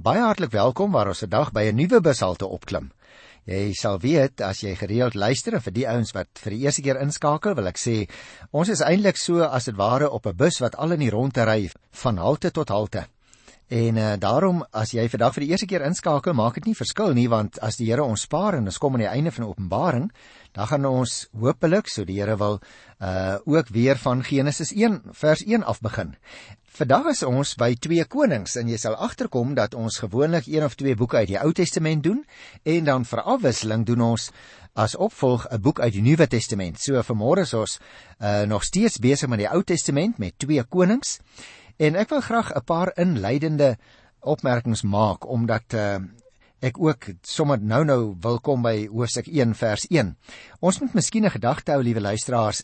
Baie hartlik welkom waar ons vandag by 'n nuwe bushalte opklim. Jy sal weet as jy gereeld luister en vir die ouens wat vir die eerste keer inskakel, wil ek sê ons is eintlik so as dit ware op 'n bus wat al in die rondte ry van halte tot halte. En uh, daarom as jy vandag vir die eerste keer inskakel, maak dit nie verskil nie want as die Here ons spaar en ons kom aan die einde van Openbaring, dan gaan ons hopelik, so die Here wil, uh ook weer van Genesis 1 vers 1 af begin. Vandag is ons by 2 Konings en jy sal agterkom dat ons gewoonlik een of twee boeke uit die Ou Testament doen en dan vir afwisseling doen ons as opvolg 'n boek uit die Nuwe Testament. So vanmôre is ons uh, nog steeds besig met die Ou Testament met 2 Konings en ek wil graag 'n paar inleidende opmerkings maak omdat uh, ek ook sommer nou-nou wil kom by hoofstuk 1 vers 1. Ons moet miskien 'n gedagte hou, liewe luisteraars,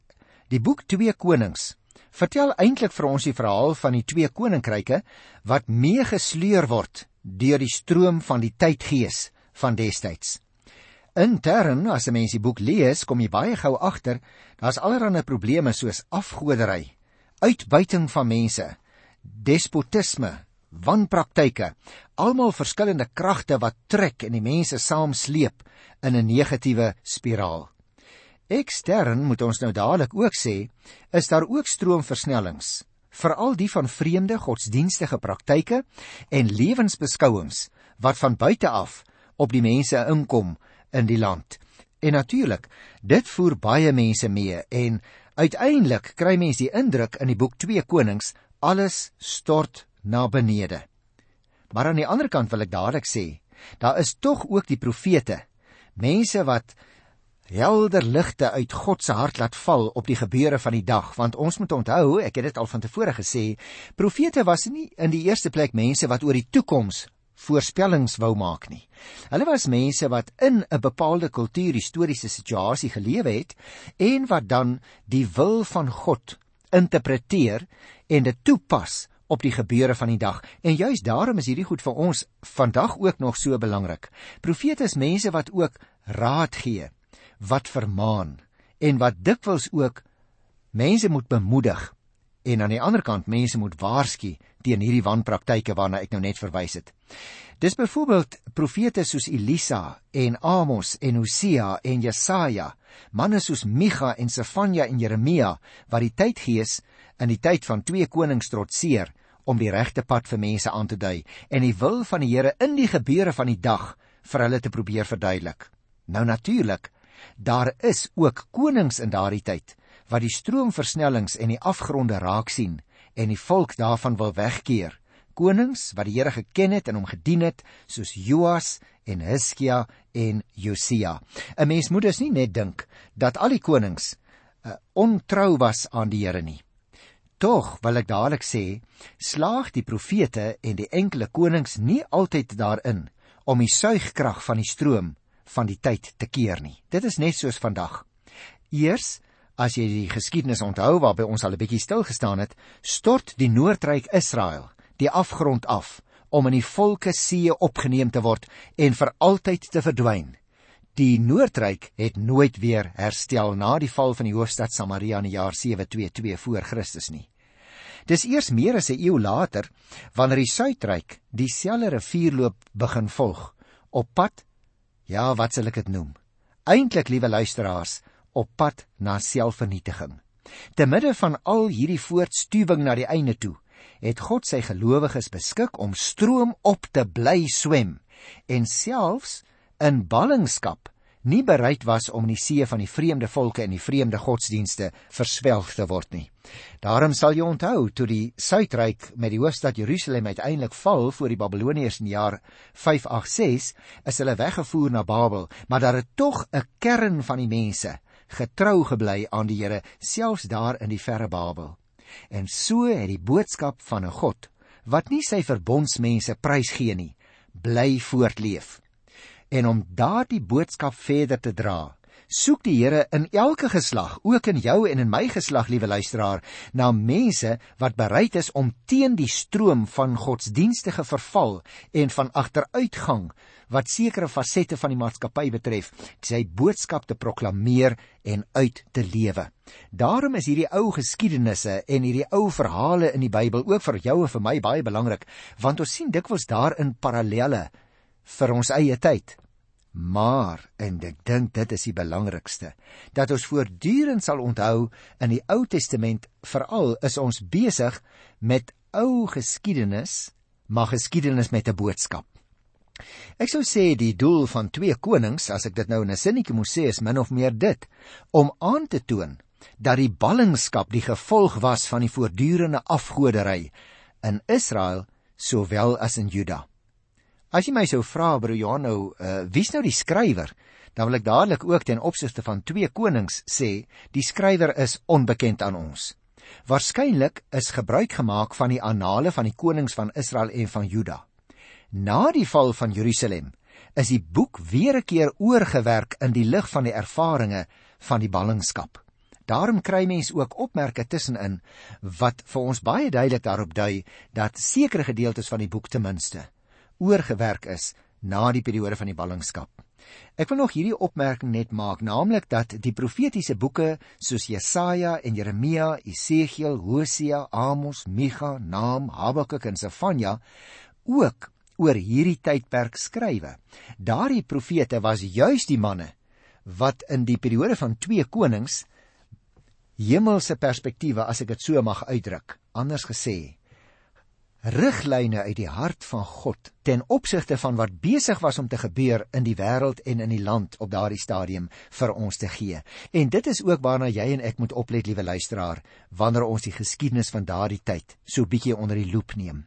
die boek 2 Konings vertel eintlik vir ons die verhaal van die twee koninkryke wat meegesleur word deur die stroom van die tydgees van destyds. Intern, as 'n mens die boek lees, kom jy baie gou agter daar's allerlei probleme soos afgodery, uitbuiting van mense, despotisme, wanpraktyke, almal verskillende kragte wat trek en die mense saamsleep in 'n negatiewe spiraal. Ekstern moet ons nou dadelik ook sê, is daar ook stroomversnellings, veral die van vreemde godsdienstige praktyke en lewensbeskouings wat van buite af op die mense inkom in die land. En natuurlik, dit voer baie mense mee en uiteindelik kry mense die indruk in die boek 2 Konings alles stort na benede. Maar aan die ander kant wil ek dadelik sê, daar is tog ook die profete, mense wat helder ligte uit God se hart laat val op die gebeure van die dag want ons moet onthou ek het dit al van tevore gesê profete was nie in die eerste plek mense wat oor die toekoms voorspellings wou maak nie. Hulle was mense wat in 'n bepaalde kultuur historiese situasie gelewe het en wat dan die wil van God interpreteer en dit toepas op die gebeure van die dag. En juis daarom is hierdie goed vir ons vandag ook nog so belangrik. Profete is mense wat ook raad gee wat vermaan en wat dikwels ook mense moet bemoedig en aan die ander kant mense moet waarsku teen hierdie wanpraktyke waarna ek nou net verwys het. Dis byvoorbeeld profete soos Elisa en Amos en Hosea en Jesaja, manne soos Micha en Sefanja en Jeremia wat die tydgees in die tyd van twee konings trotseer om die regte pad vir mense aan te dui en die wil van die Here in die gebeure van die dag vir hulle te probeer verduidelik. Nou natuurlik Daar is ook konings in daardie tyd wat die stroomversnellings en die afgronde raak sien en die volk daarvan wil wegkeer. Konings wat die Here geken het en hom gedien het, soos Joas en Hiskia en Josia. 'n Mens moet dus nie net dink dat al die konings uh, ontrou was aan die Here nie. Tog wil ek dadelik sê, slaag die profete en die enkele konings nie altyd daarin om die suigkrag van die stroom van die tyd te keer nie. Dit is net soos vandag. Eers as jy die geskiedenis onthou waarby ons al 'n bietjie stil gestaan het, stort die noordryk Israel die afgrond af om in die volke see opgeneem te word en vir altyd te verdwyn. Die noordryk het nooit weer herstel na die val van die hoofstad Samaria in die jaar 722 voor Christus nie. Dis eers meer as 'n eeu later wanneer die suidryk dieselfde rivierloop begin volg op pad Ja, wat sal ek dit noem? Eintlik, liewe luisteraars, op pad na selfvernietiging. Te midde van al hierdie voortstuwing na die einde toe, het God sy gelowiges beskik om stroom op te bly swem en selfs in ballingskap nie bereid was om in die see van die vreemde volke en die vreemde godsdienste verswelg te word nie. Daarom sal jy onthou toe die suidryk met die hoofstad Jerusalem uiteindelik val voor die Babiloniërs in die jaar 586, is hulle weggevoer na Babel, maar daar het tog 'n kern van die mense getrou gebly aan die Here selfs daar in die verre Babel. En so het die boodskap van 'n God wat nie sy verbondsmense prysgee nie, bly voortleef en om daardie boodskap verder te dra, soek die Here in elke geslag, ook in jou en in my geslag, liewe luisteraar, na mense wat bereid is om teen die stroom van godsdienstige verval en van agteruitgang wat sekere fasette van die maatskappy betref, sy boodskap te proklameer en uit te lewe. Daarom is hierdie ou geskiedenisse en hierdie ou verhale in die Bybel ook vir jou en vir my baie belangrik, want ons sien dikwels daarin parallelle vir ons eie tyd. Maar en ek dink dit is die belangrikste dat ons voortdurend sal onthou in die Ou Testament veral is ons besig met ou geskiedenis, maar geskiedenis met 'n boodskap. Ek sou sê die doel van twee konings, as ek dit nou in 'n sinnetjie moet sê, is min of meer dit om aan te toon dat die ballingskap die gevolg was van die voortdurende afgodery in Israel sowel as in Juda. As jy my sou vra broer Johan nou, uh, wie's nou die skrywer? Dan wil ek dadelik ook ten opsigte van twee konings sê, die skrywer is onbekend aan ons. Waarskynlik is gebruik gemaak van die annale van die konings van Israel en van Juda. Na die val van Jerusalem is die boek weer 'n keer oorgewerk in die lig van die ervarings van die ballingskap. Daarom kry mens ook opmerke tussenin wat vir ons baie duidelik daarop dui dat sekere gedeeltes van die boek ten minste oorgewerk is na die periode van die ballingskap. Ek wil nog hierdie opmerking net maak, naamlik dat die profetiese boeke soos Jesaja en Jeremia, Esegiel, Hosea, Amos, Micha, Naam, Habakuk en Sefanja ook oor hierdie tydperk skrywe. Daardie profete was juis die manne wat in die periode van twee konings hemelse perspektiewe as ek dit so mag uitdruk, anders gesê, riglyne uit die hart van God ten opsigte van wat besig was om te gebeur in die wêreld en in die land op daardie stadium vir ons te gee. En dit is ook waarna jy en ek moet oplet, liewe luisteraar, wanneer ons die geskiedenis van daardie tyd so bietjie onder die loep neem.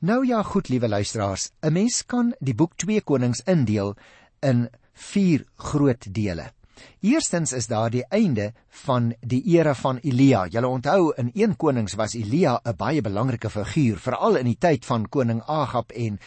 Nou ja, goed liewe luisteraars, 'n mens kan die boek 2 Konings indeel in 4 groot dele. Eerstens is daar die einde van die era van Elia. Julle onthou in 1 Konings was Elia 'n baie belangrike figuur, veral in die tyd van koning Agab en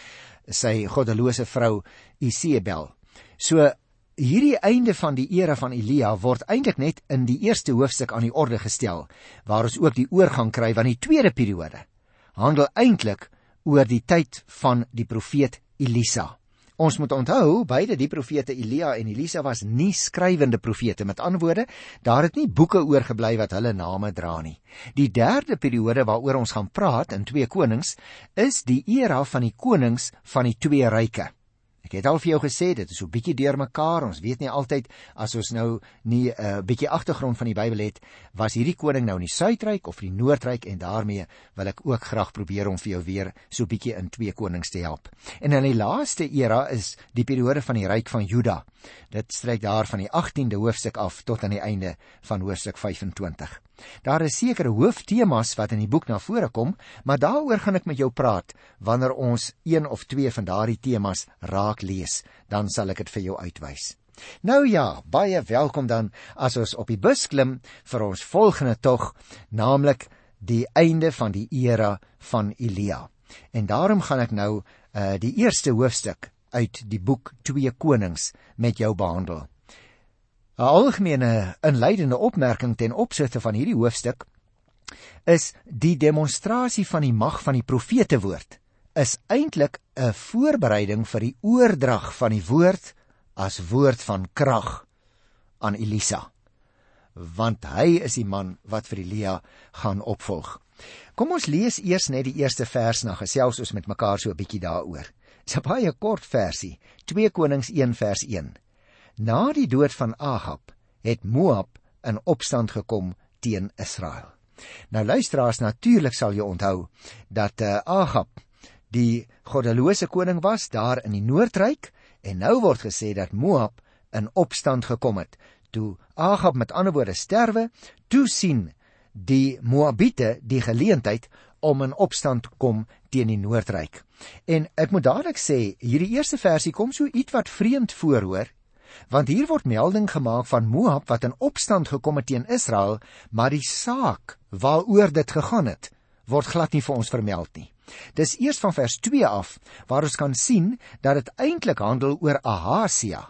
sy goddelose vrou Isebel. So hierdie einde van die era van Elia word eintlik net in die eerste hoofstuk aan die orde gestel, waar ons ook die oorgang kry van die tweede periode. Handel eintlik oor die tyd van die profeet Elisa. Ons moet onthou beide die profete Elia en Elisa was nie skrywende profete met ander woorde daar het nie boeke oorgebly wat hulle name dra nie. Die derde periode waaroor ons gaan praat in 2 Konings is die era van die konings van die twee ryke. Ek het al vir jou gesê dit is so bietjie deurmekaar. Ons weet nie altyd as ons nou nie 'n uh, bietjie agtergrond van die Bybel het, was hierdie koning nou in die Suidryk of die Noordryk en daarmee wil ek ook graag probeer om vir jou weer so bietjie in twee konings te help. En in die laaste era is die periode van die ryk van Juda. Dit strek daar van die 18de hoofstuk af tot aan die einde van hoofstuk 25. Daar is sekere hooftemas wat in die boek na vore kom, maar daaroor gaan ek met jou praat wanneer ons een of twee van daardie temas raak lees, dan sal ek dit vir jou uitwys. Nou ja, baie welkom dan as ons op die bus klim vir ons volgende tog, naamlik die einde van die era van Elia. En daarom gaan ek nou uh die eerste hoofstuk uit die boek 2 Konings met jou behandel. 'n algemene inleidende opmerking ten opsigte van hierdie hoofstuk is die demonstrasie van die mag van die profete woord is eintlik 'n voorbereiding vir die oordrag van die woord as woord van krag aan Elisa want hy is die man wat vir Elia gaan opvolg. Kom ons lees eers net die eerste vers na gesels ons met mekaar so 'n bietjie daaroor. Dis 'n baie kort versie, 2 Konings 1 vers 1. Na die dood van Ahab het Moab in opstand gekom teen Israel. Nou luisteraars, natuurlik sal jy onthou dat uh, Ahab die goddelose koning was daar in die Noordryk en nou word gesê dat Moab in opstand gekom het. Toe Ahab met ander woorde sterwe, toe sien die Moabiete die geleentheid om in opstand kom teen die Noordryk. En ek moet dadelik sê, hierdie eerste versie kom so ietwat vreemd voor hoor want hier word melding gemaak van Moab wat in opstand gekom het teen Israel, maar die saak waaroor dit gegaan het, word glad nie vir ons vermeld nie. Dis eers van vers 2 af waar ons kan sien dat dit eintlik handel oor Ahasia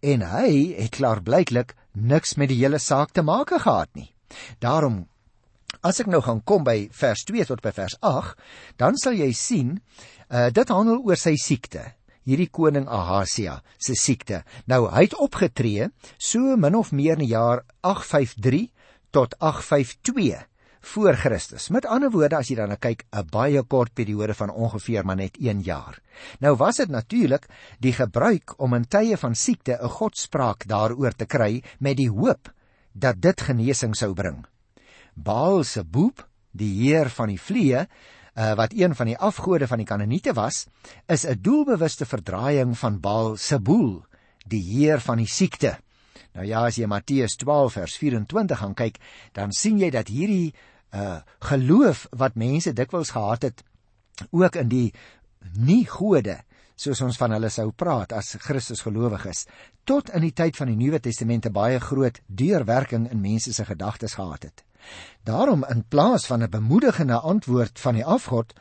en hy het klaarblyklik niks met die hele saak te maak gehad nie. Daarom as ek nou gaan kom by vers 2 tot by vers 8, dan sal jy sien uh, dit handel oor sy siekte hierdie koning Ahasia se siekte. Nou hy het opgetree so min of meer in die jaar 853 tot 852 voor Christus. Met ander woorde as jy dan kyk 'n baie kort periode van ongeveer maar net 1 jaar. Nou was dit natuurlik die gebruik om in tye van siekte 'n godspraak daaroor te kry met die hoop dat dit genesing sou bring. Baal se boep, die heer van die vliee, uh, wat een van die afgode van die Kanaaniete was, is 'n doelbewuste verdraaiing van Baal se boel, die heer van die siekte. Nou ja, as jy Matteus 12 vers 24 gaan kyk, dan sien jy dat hierdie uh geloof wat mense dikwels gehad het ook in die nie gode soos ons van hulle sou praat as Christus gelowiges tot in die tyd van die Nuwe Testament 'n baie groot deurwerking in mense se gedagtes gehad het. Daarom in plaas van 'n bemoedigende antwoord van die afgod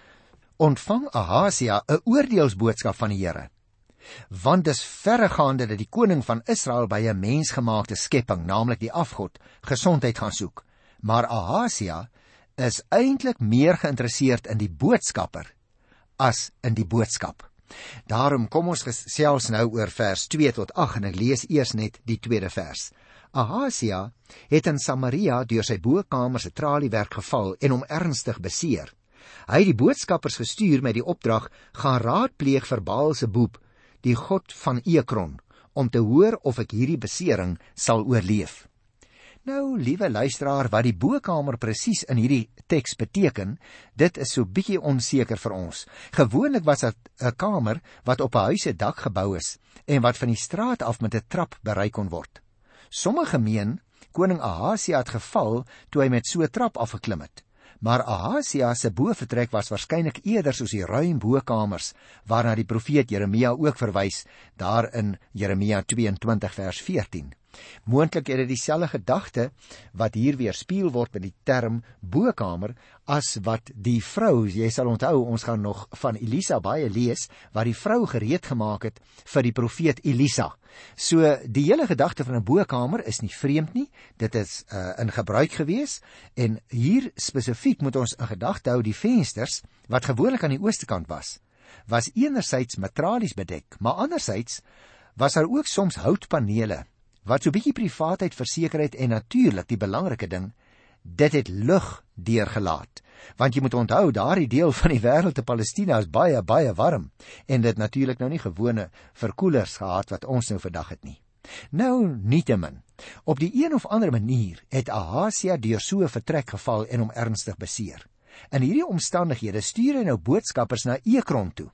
ontvang Ahasia 'n oordeelsboodskap van die Here want dis verregaande dat die koning van Israel by 'n mensgemaakte skepping, naamlik die afgod, gesondheid gaan soek. Maar Ahasia is eintlik meer geïnteresseerd in die boodskapper as in die boodskap. Daarom kom ons gesels nou oor vers 2 tot 8 en ek lees eers net die tweede vers. Ahasia het in Samaria deur sy bokamer se traliewerk geval en hom ernstig beseer. Hy het die boodskappers gestuur met die opdrag: "Gaan raadpleeg vir Baal se boep die god van Ekron om te hoor of ek hierdie besering sal oorleef. Nou, liewe luisteraar, wat die bokkamer presies in hierdie teks beteken, dit is so bietjie onseker vir ons. Gewoonlik was dit 'n kamer wat op 'n huis se dak gebou is en wat van die straat af met 'n trap bereik kon word. Sommige meen koning Ahasia het geval toe hy met so 'n trap afgeklim het maar Ahasia se bovertrek was waarskynlik eerder soos die ruim bokamers waarna die profeet Jeremia ook verwys daar in Jeremia 22 vers 14. Moontlik het dit dieselfde gedagte wat hier weer speel word met die term bokamer as wat die vrou, jy sal onthou, ons gaan nog van Elisa baie lees wat die vrou gereed gemaak het vir die profeet Elisa. So die hele gedagte van 'n bokamer is nie vreemd nie. Dit is uh, in gebruik gewees en hier spesifiek moet ons in gedagte hou die vensters wat gewoonlik aan die ooste kant was, was enerzijds met tralies bedek, maar anderzijds was daar ook soms houtpanele wat so bietjie privaatheid verseker het en natuurlik die belangrike ding, dit het lug deurgelaat. Want jy moet onthou, daardie deel van die wêreld te Palestina is baie baie warm en dit natuurlik nou nie gewone verkoelers gehad wat ons nou vandag het nie. Nou nietemin, op die een of ander manier het Ahasia deur so 'n vertrek geval en hom ernstig beseer. In hierdie omstandighede stuur hy nou boodskappers na Ekron toe.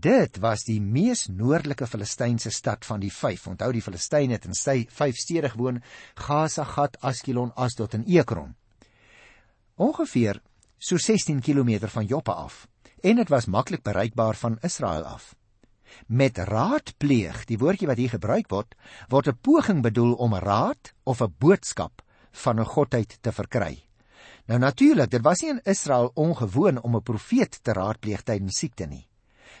Dit was die mees noordelike Filistynse stad van die 5. Onthou die Filistyne het in sy 5 stede gewoon: Gaza, Gat, Askelon, Asdod en Ekron. Ongeveer so 16 km van Joppe af en dit was maklik bereikbaar van Israel af. Met raadpleeg, die woordjie wat hier gebruik word, word 'n poging bedoel om raad of 'n boodskap van 'n godheid te verkry. Nou natuurlik, dit was nie in Israel ongewoon om 'n profeet te raadpleeg tydens siekte nie.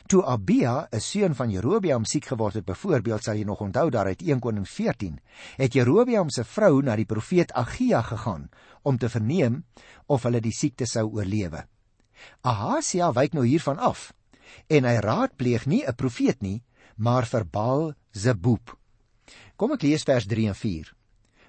Toe Abia, 'n seun van Jerobeam siek geword het, byvoorbeeld sal jy nog onthou daar uit 1 Koning 14, het Jerobeam se vrou na die profeet Agia gegaan om te verneem of hulle die siekte sou oorlewe. Ahasia wyk nou hiervan af en hy raadpleeg nie 'n profeet nie, maar vir Baal Zebub. Kom ek lees vers 3 en 4.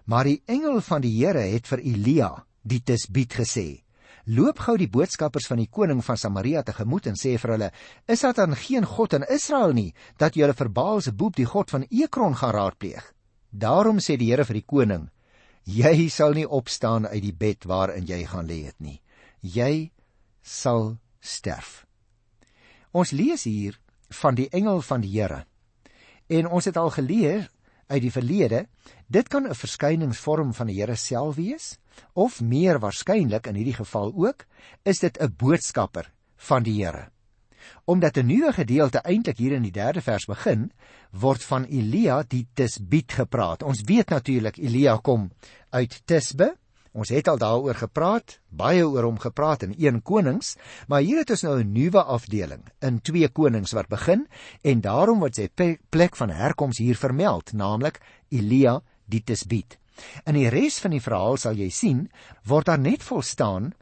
Maar die engel van die Here het vir Elia die Tisbiet gesê: loop gou die boodskappers van die koning van Samaria tegemoet en sê vir hulle: "Is daar dan geen God in Israel nie dat julle vir Baal se boep die god van Ekron gaan raadpleeg?" Daarom sê die Here vir die koning: "Jy sal nie opstaan uit die bed waarin jy gaan lê het nie. Jy sal sterf." Ons lees hier van die engel van die Here. En ons het al geleer uit die verlede, dit kan 'n verskyningsvorm van die Here self wees of meer waarskynlik in hierdie geval ook, is dit 'n boodskapper van die Here. Omdat 'n nuwe gedeelte eintlik hier in die 3de vers begin, word van Elia die Tisbiet gepraat. Ons weet natuurlik Elia kom uit Tisbe Ons het al daaroor gepraat, baie oor hom gepraat in 1 Konings, maar hier het ons nou 'n nuwe afdeling in 2 Konings wat begin en daarom word sy plek van herkoms hier vermeld, naamlik Elia die Tisbiet. In die res van die verhaal sal jy sien word daar net volstaan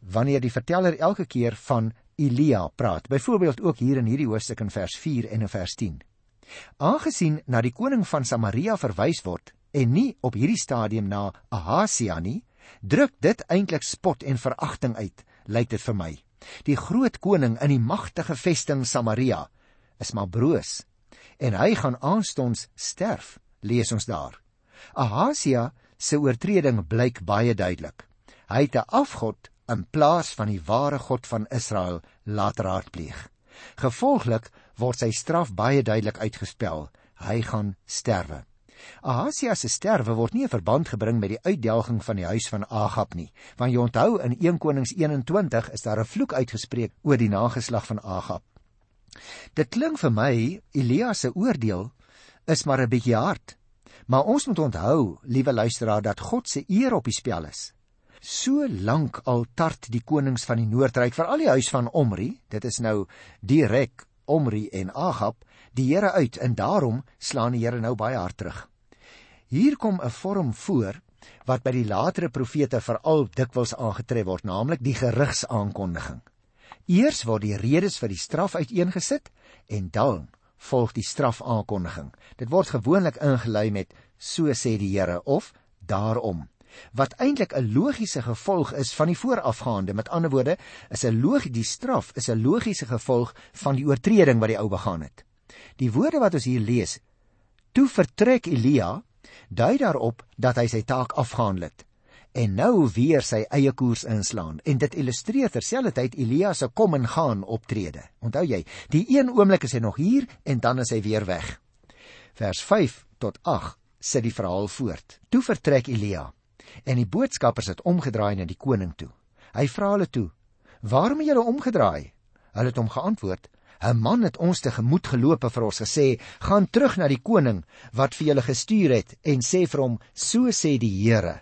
wanneer die verteller elke keer van Elia praat. Byvoorbeeld ook hier in hierdie hoofstuk in vers 4 en in vers 10. Aangesien na die koning van Samaria verwys word en nie op hierdie stadium na Ahasia nie, druk dit eintlik spot en veragting uit, lyk dit vir my. Die groot koning in die magtige vesting Samaria is maar broos en hy gaan aanstonds sterf, lees ons daar. Ahasia se oortreding blyk baie duidelik. Hy het 'n afgod in plaas van die ware God van Israel laat raadpleeg. Gevolglik word sy straf baie duidelik uitgespel. Hy gaan sterwe. Ahasia se sterwe word nie in verband gebring met die uitdelging van die huis van Agab nie, want jy onthou in 1 Konings 21 is daar 'n vloek uitgespreek oor die nageslag van Agab. Dit klink vir my Elia se oordeel is maar 'n bietjie hard. Maar ons moet onthou, liewe luisteraar, dat God se eer op die spel is. So lank al tart die konings van die Noordryk vir al die huis van Omri, dit is nou direk Omri en Agab, die Here uit en daarom slaan die Here nou baie hard terug. Hier kom 'n vorm voor wat by die latere profete veral dikwels aangetref word, naamlik die gerigsaankondiging. Eers word die redes vir die straf uiteengesit en dan volg die strafaankondiging. Dit word gewoonlik ingelei met so sê die Here of daarom wat eintlik 'n logiese gevolg is van die voorafgaande. Met ander woorde, is 'n logie die straf is 'n logiese gevolg van die oortreding wat die ou begaan het. Die woorde wat ons hier lees, toe vertrek Elia dui daarop dat hy sy taak afgehandel het en nou weer sy eie koers inslaan en dit illustreer terselfdertyd Elia se kom en gaan optrede. Onthou jy, die een oomblik is hy nog hier en dan is hy weer weg. Vers 5 tot 8 sit die verhaal voort. Toe vertrek Elia en die boodskappers het omgedraai na die koning toe. Hy vra hulle toe: "Waarom het julle omgedraai?" Hulle het hom geantwoord: 'n man het ons te gemoed geloop en vir ons gesê: "Gaan terug na die koning wat vir julle gestuur het en sê vir hom: So sê die Here: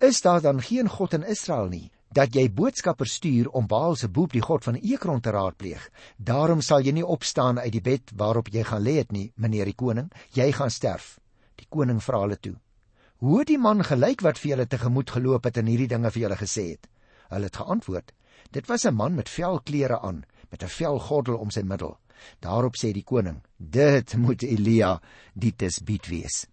Is daar dan geen God in Israel nie dat jy boodskappers stuur om Baal se boep die god van Ekron te raadpleeg? Daarom sal jy nie opstaan uit die bed waarop jy gaan lê het nie, meneer die koning, jy gaan sterf." Die koning vra hulle toe: "Hoe die man gelyk wat vir julle te gemoed geloop het en hierdie dinge vir julle gesê het?" Hulle het geantwoord: "Dit was 'n man met velklere aan." Met 'n velgordel om sy middel. Daarop sê die koning: "Dit moet Elia die Tisbiet wees."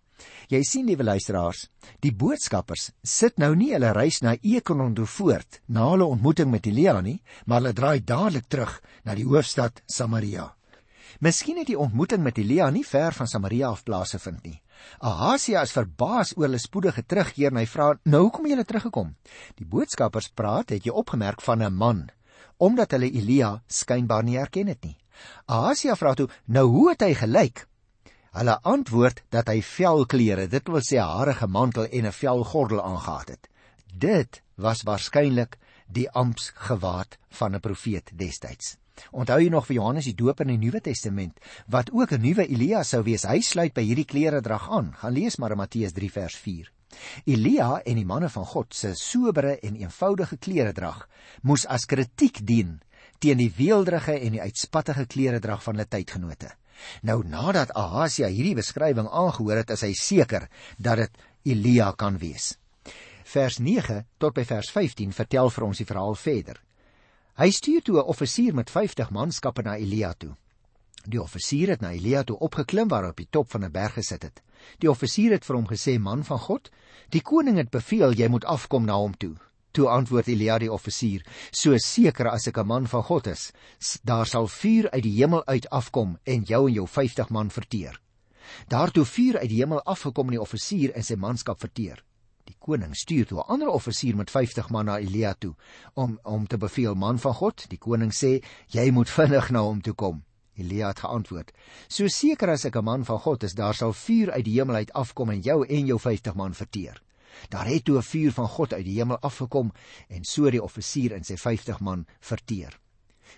Jy sien liewe luisteraars, die boodskappers sit nou nie hulle reis na Ekron toe voort na hulle ontmoeting met Elia nie, maar hulle draai dadelik terug na die hoofstad Samaria. Miskien het die ontmoeting met Elia nie ver van Samaria af plaasgevind nie. Ahasia is verbaas oor hulle spoedige terugkeer en hy vra: "Nou hoekom het julle teruggekom?" Die boodskappers praat, het jy opgemerk van 'n man omdat hulle Elia skynbaar nie herken het nie. Ahasia vra toe: "Nou hoe het hy gelyk?" Hulle antwoord dat hy velklere, dit wil sê harige mantel en 'n velgordel aangetree het. Dit was waarskynlik die ampsgewaad van 'n profeet destyds. Onthou jy nog vir Johannes die Doper in die Nuwe Testament wat ook 'n nuwe Elia sou wees? Hy sluit by hierdie klere drag aan. Gaan lees maar in Matteus 3 vers 4. Elia en die manne van God se sobere en eenvoudige kleredrag moes as kritiek dien teen die weelderige en die uitspattige kleredrag van hulle tydgenote. Nou nadat Ahasia hierdie beskrywing aangehoor het, is hy seker dat dit Elia kan wees. Vers 9 tot by vers 15 vertel vir ons die verhaal verder. Hy stuur toe 'n offisier met 50 manskappe na Elia toe. Die offisier het na Elia toe opgeklim waar hy op die top van 'n berg gesit het. Die offisier het vir hom gesê: "Man van God, die koning het beveel jy moet afkom na hom toe." Toe antwoord Elia die offisier: "So seker as ek 'n man van God is, daar sal vuur uit die hemel uit afkom en jou en jou 50 man verteer." Daartoe vuur uit die hemel afgekom en die offisier en sy manskap verteer. Die koning stuur toe 'n ander offisier met 50 man na Elia toe om om te beveel: "Man van God, die koning sê jy moet vinnig na hom toe kom." Elia het geantwoord: "So seker as ek 'n man van God is, daar sal vuur uit die hemel uit afkom en jou en jou 50 man verteer." Daar het toe 'n vuur van God uit die hemel afgekom en so die offisier en sy 50 man verteer.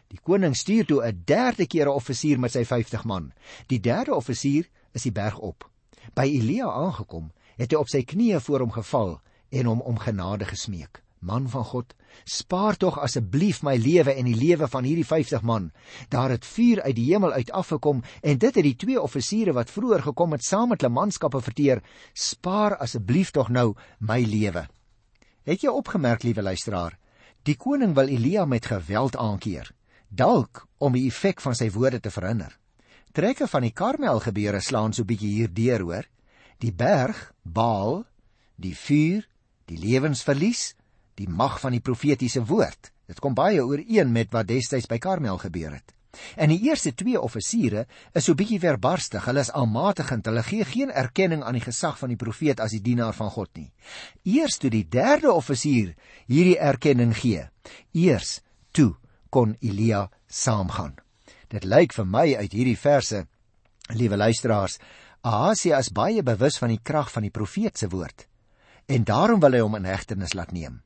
Die koning stuur toe 'n derde keer 'n offisier met sy 50 man. Die derde offisier is die berg op. By Elia aangekom, het hy op sy knieë voor hom geval en hom om genade gesmeek. Man van God, spaar tog asseblief my lewe en die lewe van hierdie 50 man. Daar het vuur uit die hemel uit afgekom en dit het die twee offisiere wat vroeër gekom het saam met hulle manskappe verteer. Spaar asseblief tog nou my lewe. Het jy opgemerk, liewe luisteraar, die koning wil Elia met geweld aankeer, dalk om die effek van sy woorde te verhinder. Trekke van die Karmel gebeure slaan so bietjie hier deur, hoor. Die berg, Baal, die vuur, die lewensverlies die mag van die profetiese woord. Dit kom baie ooreen met wat destyds by Karmel gebeur het. En die eerste twee offisiere is so bietjie verbarstig. Hulle is almatigend. Hulle gee geen erkenning aan die gesag van die profeet as die dienaar van God nie. Eers toe die derde offisier hierdie erkenning gee, eers toe kon Elia saamgaan. Dit lyk vir my uit hierdie verse, liewe luisteraars, Ahasia is baie bewus van die krag van die profeet se woord en daarom wil hy hom in hegtenis laat neem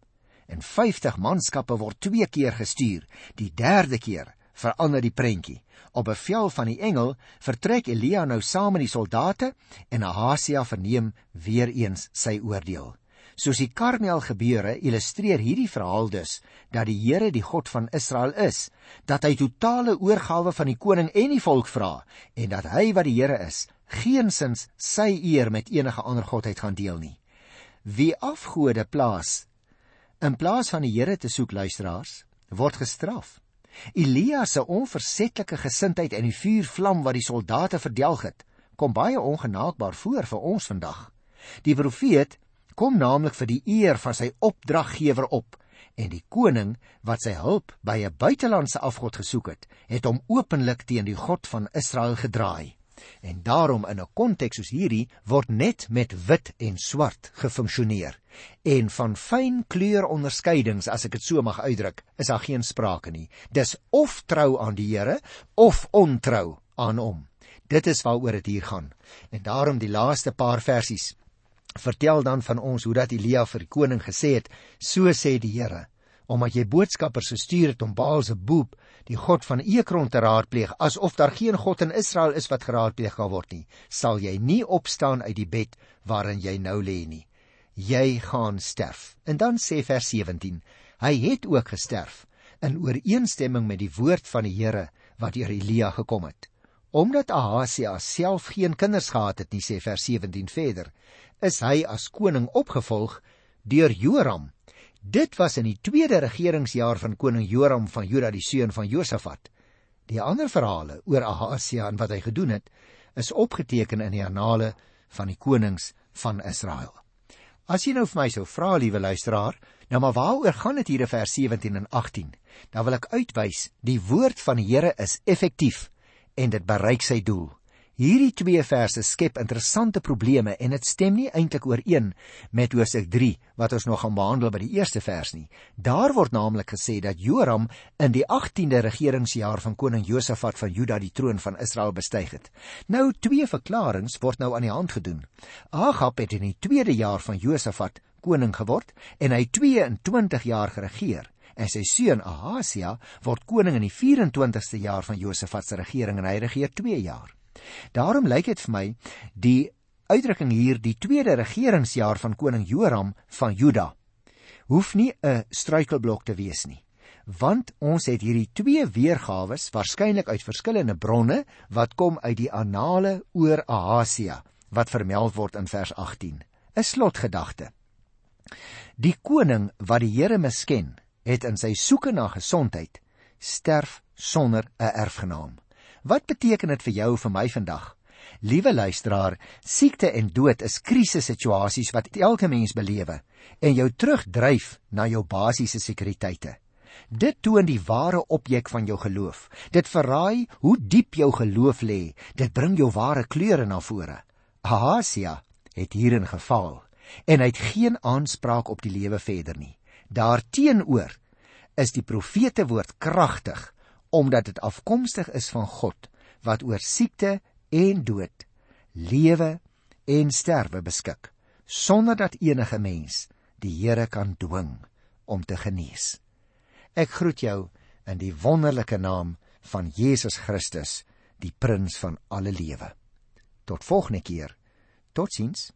en 50 manskappe word twee keer gestuur. Die derde keer verander die prentjie. Op bevel van die engel vertrek Elia nou saam met die soldate en Ahasia verneem weer eens sy oordeel. Soos die Karmel gebeure illustreer hierdie verhaal dus dat die Here die God van Israel is, dat hy totale oorgawe van die koning en die volk vra en dat hy wat die Here is, geensins sy eer met enige ander godheid gaan deel nie. Wie afgode plaas In plaas van die Here te soek luisteraars, word gestraf. Elia se onversetlike gesindheid en die vuurvlam wat die soldate verdelg het, kom baie ongenaakbaar voor vir ons vandag. Die profeet kom naamlik vir die eer van sy opdraggewer op en die koning wat sy hulp by 'n buitelandse afgod gesoek het, het hom openlik teen die God van Israel gedraai. En daarom in 'n konteks soos hierdie word net met wit en swart gefunksioneer. En van fyn kleuronderskeidings, as ek dit so mag uitdruk, is daar geen sprake nie. Dis of trou aan die Here of ontrou aan hom. Dit is waaroor dit hier gaan. En daarom die laaste paar versies vertel dan van ons hoe dat Elia vir die koning gesê het: "So sê die Here: omdat jy boodskappers gestuur het om Baal se boep, die god van Ekron te raadpleeg, asof daar geen god in Israel is wat geraadpleeg kan word nie, sal jy nie opstaan uit die bed waarin jy nou lê nie. Jy gaan sterf. En dan sê vers 17: Hy het ook gesterf in ooreenstemming met die woord van die Here wat deur Elia gekom het. Omdat Ahasia self geen kinders gehad het nie, sê vers 17 verder, is hy as koning opgevolg deur Joram Dit was in die tweede regeringsjaar van koning Joram van Juda die seun van Josafat. Die ander verhale oor Ahasia en wat hy gedoen het, is opgeteken in die annale van die konings van Israel. As jy nou vir my sou vra, liewe luisteraar, nou maar waaroor gaan dit hier in vers 17 en 18? Dan wil ek uitwys, die woord van die Here is effektief en dit bereik sy doel. Hierdie twee verse skep interessante probleme en dit stem nie eintlik ooreen met Hosea 3 wat ons nog gaan behandel by die eerste vers nie. Daar word naamlik gesê dat Joram in die 18de regeringsjaar van koning Josafat van Juda die troon van Israel bestyg het. Nou twee verklaringe word nou aan die hand gedoen. Agab het in die tweede jaar van Josafat koning geword en hy 22 jaar geregeer en sy seun Ahasia word koning in die 24ste jaar van Josafat se regering en hy regeer 2 jaar. Daarom lyk dit vir my die uitdrukking hier die tweede regeringsjaar van koning Joram van Juda hoef nie 'n struikelblok te wees nie want ons het hierdie twee weergawe waarskynlik uit verskillende bronne wat kom uit die annale oor Ahasia wat vermeld word in vers 18 'n slotgedagte die koning wat die Here misken het in sy soeke na gesondheid sterf sonder 'n erfgenaam Wat beteken dit vir jou vir my vandag? Liewe luisteraar, siekte en dood is krisissituasies wat elke mens belewe en jou terugdryf na jou basiese sekuriteite. Dit toon die ware objek van jou geloof. Dit verraai hoe diep jou geloof lê. Dit bring jou ware kleure na vore. Ahasia het hierin gefaal en hy het geen aanspraak op die lewe verder nie. Daarteenoor is die profete woord kragtig omdat dit afkomstig is van God wat oor siekte en dood, lewe en sterwe beskik, sonder dat enige mens die Here kan dwing om te genees. Ek groet jou in die wonderlike naam van Jesus Christus, die prins van alle lewe. Tot volgende keer. Totsiens.